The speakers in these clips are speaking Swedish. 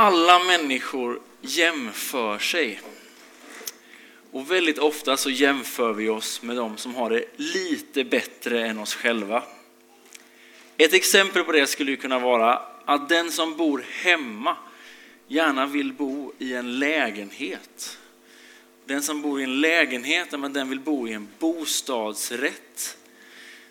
Alla människor jämför sig. Och väldigt ofta så jämför vi oss med de som har det lite bättre än oss själva. Ett exempel på det skulle kunna vara att den som bor hemma gärna vill bo i en lägenhet. Den som bor i en lägenhet, men den vill bo i en bostadsrätt.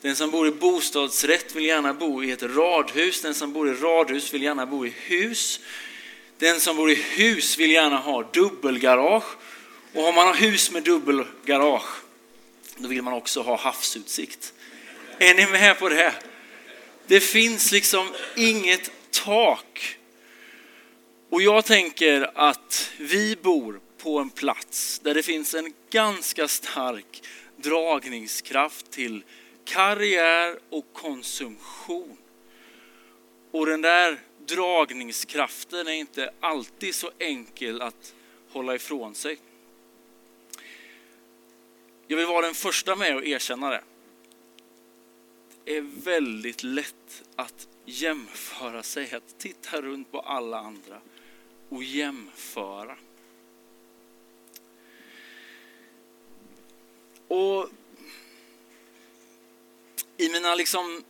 Den som bor i bostadsrätt vill gärna bo i ett radhus. Den som bor i radhus vill gärna bo i hus. Den som bor i hus vill gärna ha dubbelgarage. Och om man har hus med dubbelgarage, då vill man också ha havsutsikt. Är ni med på det? Det finns liksom inget tak. Och jag tänker att vi bor på en plats där det finns en ganska stark dragningskraft till karriär och konsumtion. Och den där dragningskraften är inte alltid så enkel att hålla ifrån sig. Jag vill vara den första med att erkänna det. Det är väldigt lätt att jämföra sig, att titta runt på alla andra och jämföra. Och i mina liksom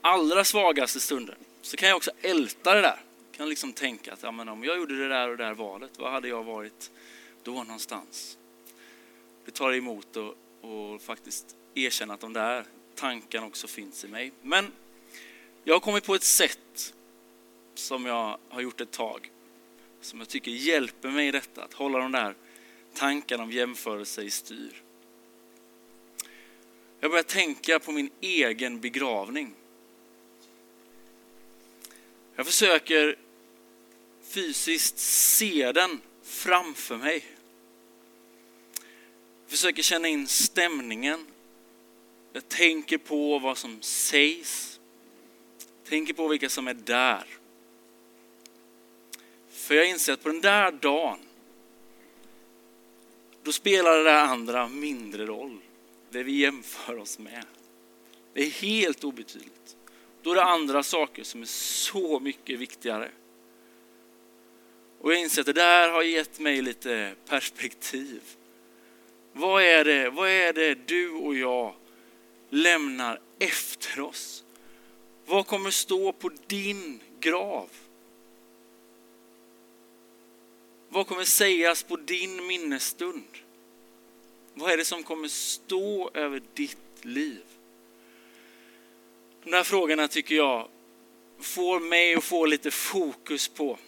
allra svagaste stunder så kan jag också älta det där. Jag kan liksom tänka att ja, men om jag gjorde det där och det där valet, vad hade jag varit då någonstans? Det tar emot och, och faktiskt erkänna att de där tankarna också finns i mig. Men jag har kommit på ett sätt som jag har gjort ett tag, som jag tycker hjälper mig i detta, att hålla de där tankarna om jämförelse i styr. Jag börjar tänka på min egen begravning. Jag försöker fysiskt se den framför mig. Jag försöker känna in stämningen. Jag tänker på vad som sägs. Tänker på vilka som är där. För jag inser att på den där dagen, då spelar det där andra mindre roll det vi jämför oss med. Det är helt obetydligt. Då är det andra saker som är så mycket viktigare. Och jag inser att det där har gett mig lite perspektiv. Vad är det, vad är det du och jag lämnar efter oss? Vad kommer stå på din grav? Vad kommer sägas på din minnesstund? Vad är det som kommer stå över ditt liv? De här frågorna tycker jag får mig att få lite fokus på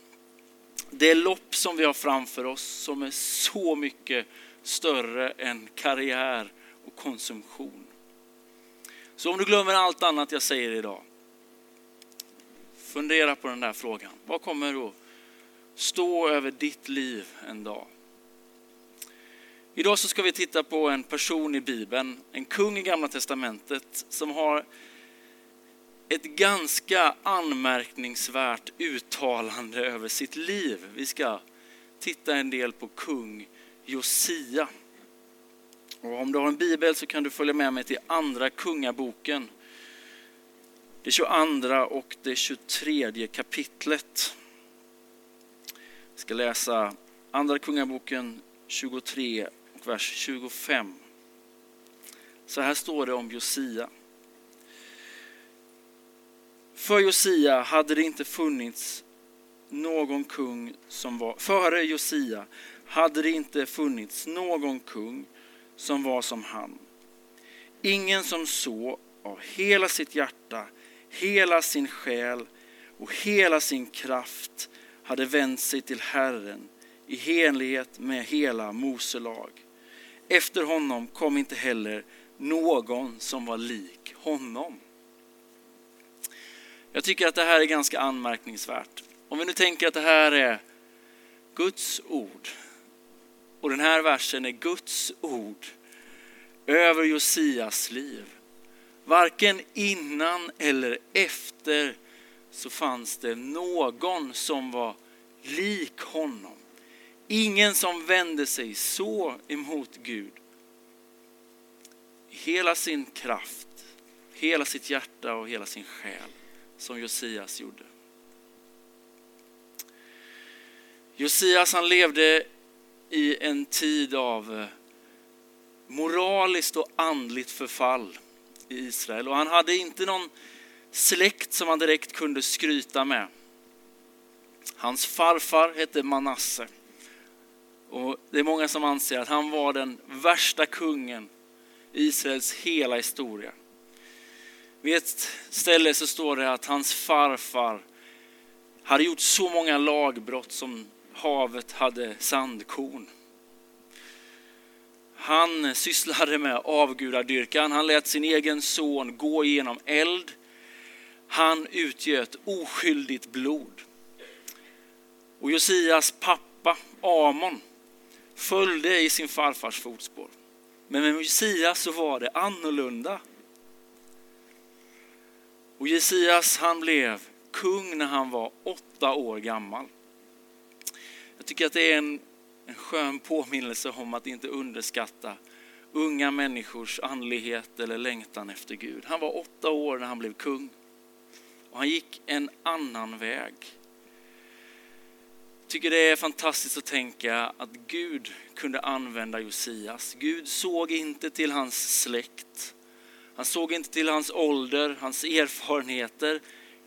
det lopp som vi har framför oss som är så mycket större än karriär och konsumtion. Så om du glömmer allt annat jag säger idag, fundera på den där frågan. Vad kommer att stå över ditt liv en dag? Idag så ska vi titta på en person i Bibeln, en kung i Gamla Testamentet som har ett ganska anmärkningsvärt uttalande över sitt liv. Vi ska titta en del på kung Josia. Och om du har en bibel så kan du följa med mig till andra kungaboken. Det 22 och det 23 kapitlet. Jag ska läsa andra kungaboken 23 och vers 25. Så här står det om Josia. För Josia hade det inte funnits någon kung som var, före Josia hade det inte funnits någon kung som var som han. Ingen som så av hela sitt hjärta, hela sin själ och hela sin kraft hade vänt sig till Herren i enlighet med hela Mose lag. Efter honom kom inte heller någon som var lik honom. Jag tycker att det här är ganska anmärkningsvärt. Om vi nu tänker att det här är Guds ord och den här versen är Guds ord över Josias liv. Varken innan eller efter så fanns det någon som var lik honom. Ingen som vände sig så emot Gud. Hela sin kraft, hela sitt hjärta och hela sin själ som Josias gjorde. Josias han levde i en tid av eh, moraliskt och andligt förfall i Israel och han hade inte någon släkt som han direkt kunde skryta med. Hans farfar hette Manasse. Och det är många som anser att han var den värsta kungen i Israels hela historia. Vid ett ställe så står det att hans farfar hade gjort så många lagbrott som havet hade sandkorn. Han sysslade med avgudadyrkan. Han lät sin egen son gå igenom eld. Han utgöt oskyldigt blod. Och Josias pappa Amon följde i sin farfars fotspår. Men med Josias så var det annorlunda. Och Jesias han blev kung när han var åtta år gammal. Jag tycker att det är en, en skön påminnelse om att inte underskatta unga människors andlighet eller längtan efter Gud. Han var åtta år när han blev kung. Och han gick en annan väg. Jag tycker det är fantastiskt att tänka att Gud kunde använda Josias. Gud såg inte till hans släkt. Han såg inte till hans ålder, hans erfarenheter.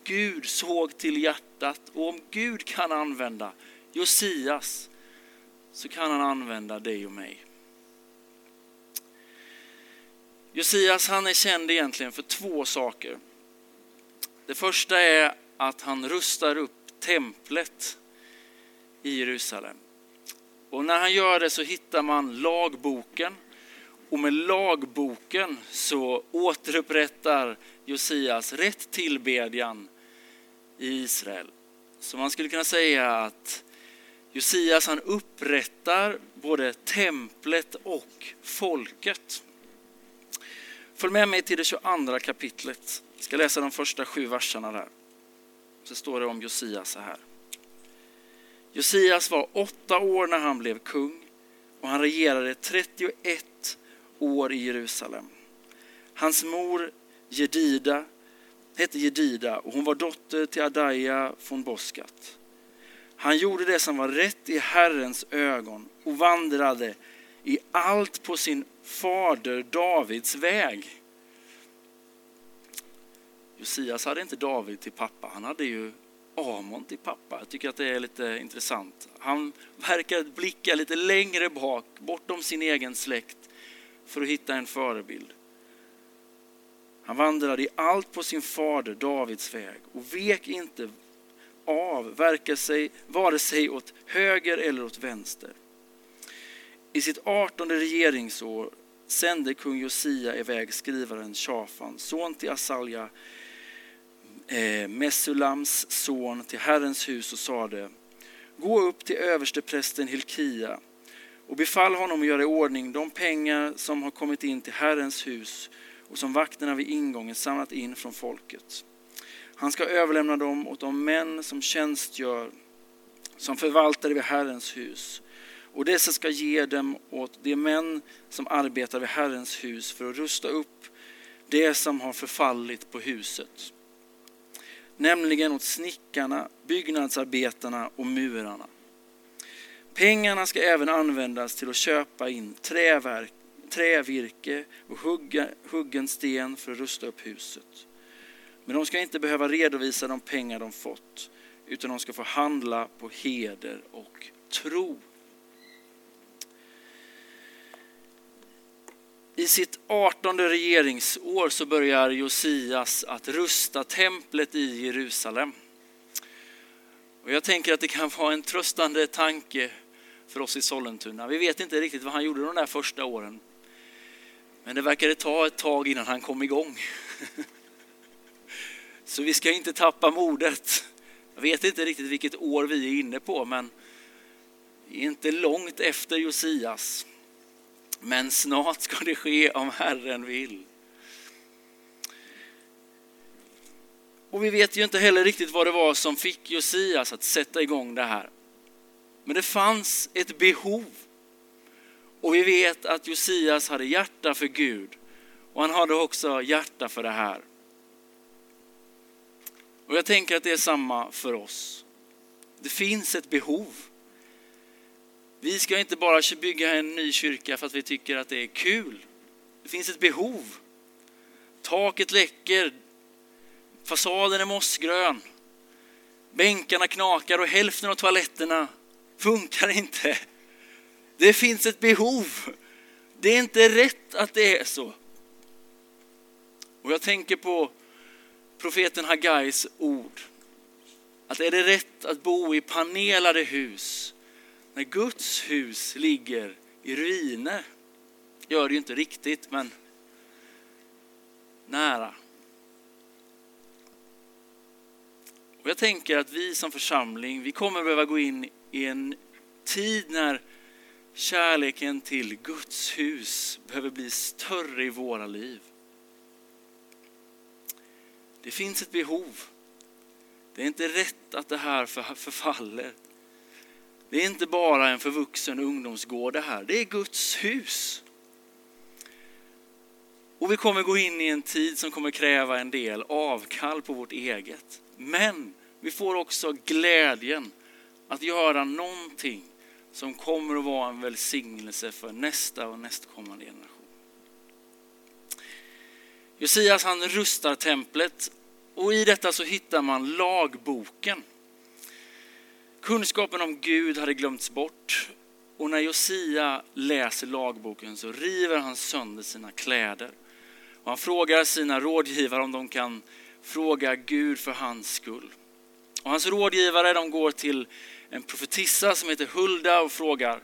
Gud såg till hjärtat och om Gud kan använda Josias så kan han använda dig och mig. Josias han är känd egentligen för två saker. Det första är att han rustar upp templet i Jerusalem. Och när han gör det så hittar man lagboken och med lagboken så återupprättar Josias rätt tillbedjan i Israel. Så man skulle kunna säga att Josias han upprättar både templet och folket. Följ med mig till det 22 kapitlet. Jag ska läsa de första sju verserna där. Så står det om Josias så här. Josias var åtta år när han blev kung och han regerade 31 år i Jerusalem. Hans mor Jedida hette Jedida och hon var dotter till Adaja från Boskat. Han gjorde det som var rätt i Herrens ögon och vandrade i allt på sin fader Davids väg. Josias hade inte David till pappa, han hade ju Amon till pappa. Jag tycker att det är lite intressant. Han verkar blicka lite längre bak, bortom sin egen släkt, för att hitta en förebild. Han vandrade i allt på sin fader Davids väg och vek inte av, verkar sig vare sig åt höger eller åt vänster. I sitt artonde regeringsår sände kung Josia iväg skrivaren Shafan, son till Asalja, eh, Mesulams son, till Herrens hus och sade Gå upp till översteprästen Hilkia och befall honom att göra i ordning de pengar som har kommit in till Herrens hus och som vakterna vid ingången samlat in från folket. Han ska överlämna dem åt de män som tjänstgör som förvaltare vid Herrens hus. Och dessa ska ge dem åt de män som arbetar vid Herrens hus för att rusta upp det som har förfallit på huset. Nämligen åt snickarna, byggnadsarbetarna och murarna. Pengarna ska även användas till att köpa in träverk, trävirke och hugga, huggen sten för att rusta upp huset. Men de ska inte behöva redovisa de pengar de fått, utan de ska få handla på heder och tro. I sitt artonde regeringsår så börjar Josias att rusta templet i Jerusalem. Och jag tänker att det kan vara en tröstande tanke för oss i Sollentuna. Vi vet inte riktigt vad han gjorde de där första åren. Men det verkade ta ett tag innan han kom igång. Så vi ska inte tappa modet. Jag vet inte riktigt vilket år vi är inne på, men vi är inte långt efter Josias. Men snart ska det ske om Herren vill. Och vi vet ju inte heller riktigt vad det var som fick Josias att sätta igång det här. Men det fanns ett behov. Och vi vet att Josias hade hjärta för Gud och han hade också hjärta för det här. Och jag tänker att det är samma för oss. Det finns ett behov. Vi ska inte bara bygga en ny kyrka för att vi tycker att det är kul. Det finns ett behov. Taket läcker, fasaden är mossgrön, bänkarna knakar och hälften av toaletterna funkar inte. Det finns ett behov. Det är inte rätt att det är så. Och jag tänker på profeten Hagais ord. Att är det rätt att bo i panelade hus när Guds hus ligger i ruiner? Gör det ju inte riktigt, men nära. Och jag tänker att vi som församling, vi kommer behöva gå in i en tid när kärleken till Guds hus behöver bli större i våra liv. Det finns ett behov. Det är inte rätt att det här förfaller. Det är inte bara en förvuxen ungdomsgård det här, det är Guds hus. Och vi kommer gå in i en tid som kommer kräva en del avkall på vårt eget. Men vi får också glädjen att göra någonting som kommer att vara en välsignelse för nästa och nästkommande generation. Josias han rustar templet och i detta så hittar man lagboken. Kunskapen om Gud hade glömts bort och när Josia läser lagboken så river han sönder sina kläder. Och han frågar sina rådgivare om de kan fråga Gud för hans skull. Och hans rådgivare de går till en profetissa som heter Hulda och frågar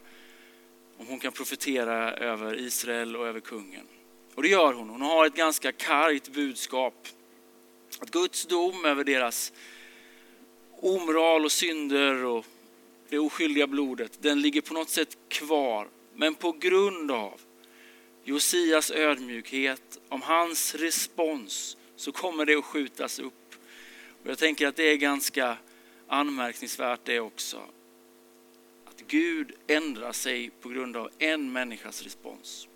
om hon kan profetera över Israel och över kungen. Och det gör hon. Hon har ett ganska kargt budskap. Att Guds dom över deras omoral och synder och det oskyldiga blodet, den ligger på något sätt kvar. Men på grund av Josias ödmjukhet, om hans respons, så kommer det att skjutas upp. Och jag tänker att det är ganska anmärkningsvärt det också. Att Gud ändrar sig på grund av en människas respons.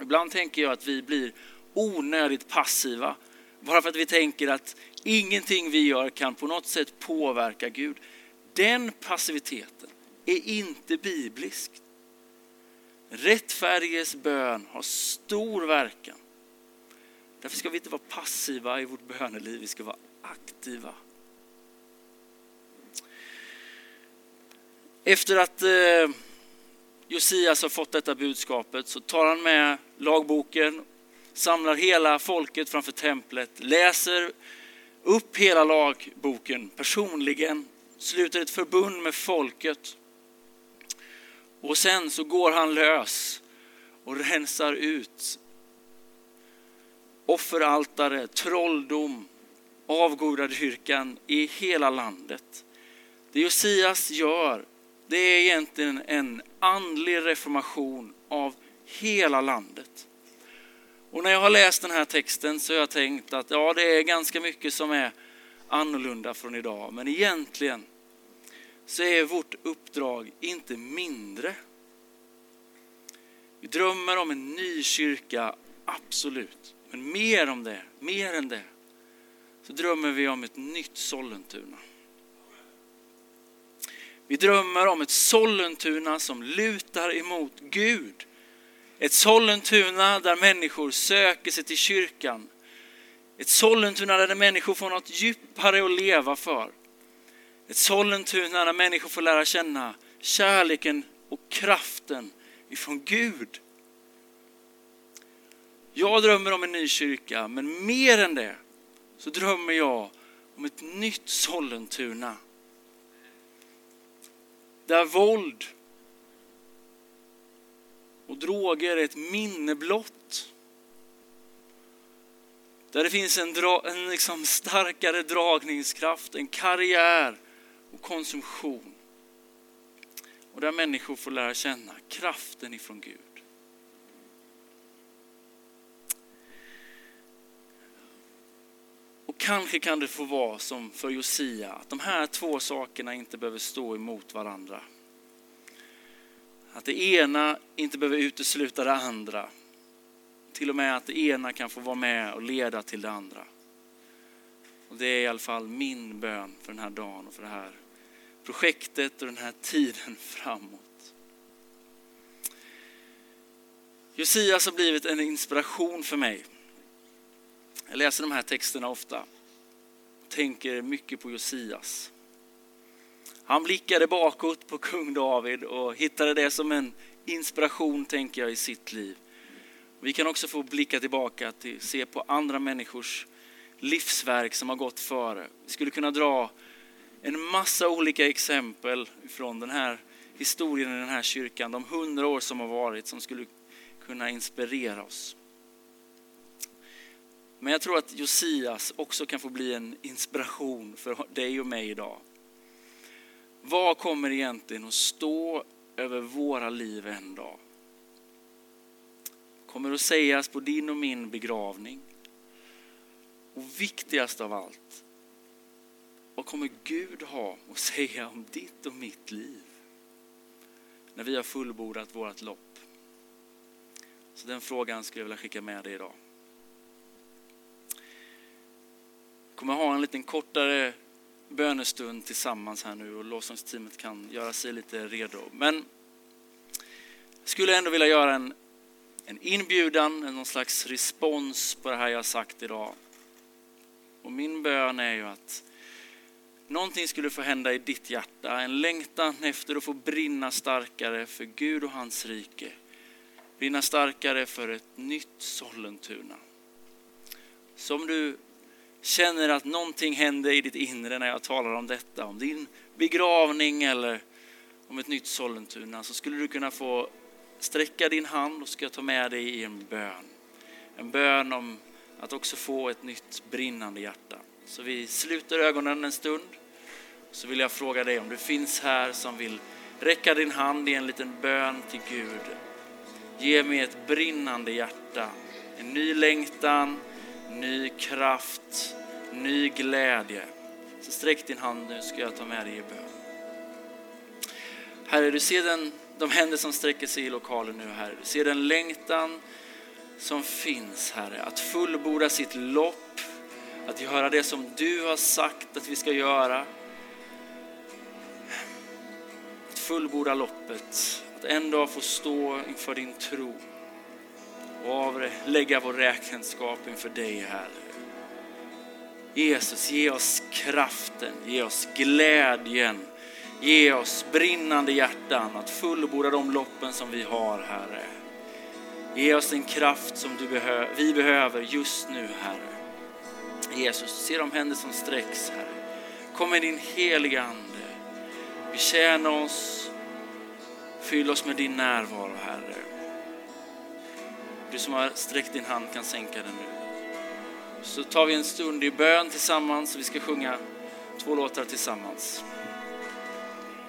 Ibland tänker jag att vi blir onödigt passiva bara för att vi tänker att ingenting vi gör kan på något sätt påverka Gud. Den passiviteten är inte biblisk. Rättfärdiges bön har stor verkan. Därför ska vi inte vara passiva i vårt böneliv, vi ska vara aktiva. Efter att eh, Josias har fått detta budskapet så tar han med lagboken, samlar hela folket framför templet, läser upp hela lagboken personligen, sluter ett förbund med folket. Och sen så går han lös och rensar ut offeraltare, trolldom, avgudadyrkan i hela landet. Det Josias gör, det är egentligen en andlig reformation av hela landet. Och när jag har läst den här texten så har jag tänkt att ja, det är ganska mycket som är annorlunda från idag. Men egentligen så är vårt uppdrag inte mindre. Vi drömmer om en ny kyrka, absolut. Men mer om det, mer än det, så drömmer vi om ett nytt Sollentuna. Vi drömmer om ett Sollentuna som lutar emot Gud. Ett Sollentuna där människor söker sig till kyrkan. Ett Sollentuna där människor får något djupare att leva för. Ett Sollentuna där människor får lära känna kärleken och kraften ifrån Gud. Jag drömmer om en ny kyrka, men mer än det så drömmer jag om ett nytt Sollentuna. Där våld och droger är ett minne blott. Där det finns en, dra, en liksom starkare dragningskraft, en karriär och konsumtion. Och där människor får lära känna kraften ifrån Gud. Kanske kan det få vara som för Josia, att de här två sakerna inte behöver stå emot varandra. Att det ena inte behöver utesluta det andra. Till och med att det ena kan få vara med och leda till det andra. Och det är i alla fall min bön för den här dagen och för det här projektet och den här tiden framåt. Josias har blivit en inspiration för mig. Jag läser de här texterna ofta. Tänker mycket på Josias. Han blickade bakåt på kung David och hittade det som en inspiration, tänker jag, i sitt liv. Vi kan också få blicka tillbaka till se på andra människors livsverk som har gått före. Vi skulle kunna dra en massa olika exempel från den här historien i den här kyrkan, de hundra år som har varit, som skulle kunna inspirera oss. Men jag tror att Josias också kan få bli en inspiration för dig och mig idag. Vad kommer egentligen att stå över våra liv en dag? Kommer att sägas på din och min begravning? Och viktigast av allt, vad kommer Gud ha att säga om ditt och mitt liv? När vi har fullbordat vårt lopp. Så den frågan skulle jag vilja skicka med dig idag. Jag kommer ha en liten kortare bönestund tillsammans här nu och lovsångsteamet kan göra sig lite redo. Men jag skulle ändå vilja göra en, en inbjudan, någon slags respons på det här jag sagt idag. Och min bön är ju att någonting skulle få hända i ditt hjärta, en längtan efter att få brinna starkare för Gud och hans rike. Brinna starkare för ett nytt Sollentuna. Som du känner att någonting händer i ditt inre när jag talar om detta, om din begravning eller om ett nytt Sollentuna, så skulle du kunna få sträcka din hand och ska jag ta med dig i en bön. En bön om att också få ett nytt brinnande hjärta. Så vi sluter ögonen en stund. Så vill jag fråga dig om du finns här som vill räcka din hand i en liten bön till Gud. Ge mig ett brinnande hjärta, en ny längtan, ny kraft, ny glädje. Så sträck din hand nu ska jag ta med dig i bön. Herre, du ser den, de händer som sträcker sig i lokalen nu, Herre. Du ser den längtan som finns, Herre. Att fullborda sitt lopp, att göra det som du har sagt att vi ska göra. Att fullborda loppet, att en dag få stå inför din tro och avlägga vår räkenskap inför dig, Herre. Jesus, ge oss kraften, ge oss glädjen, ge oss brinnande hjärtan att fullborda de loppen som vi har, Herre. Ge oss den kraft som du behö vi behöver just nu, Herre. Jesus, se de händer som sträcks, Herre. Kom med din heliga Ande. Betjäna oss, fyll oss med din närvaro, Herre. Du som har sträckt din hand kan sänka den nu. Så tar vi en stund i bön tillsammans. Vi ska sjunga två låtar tillsammans.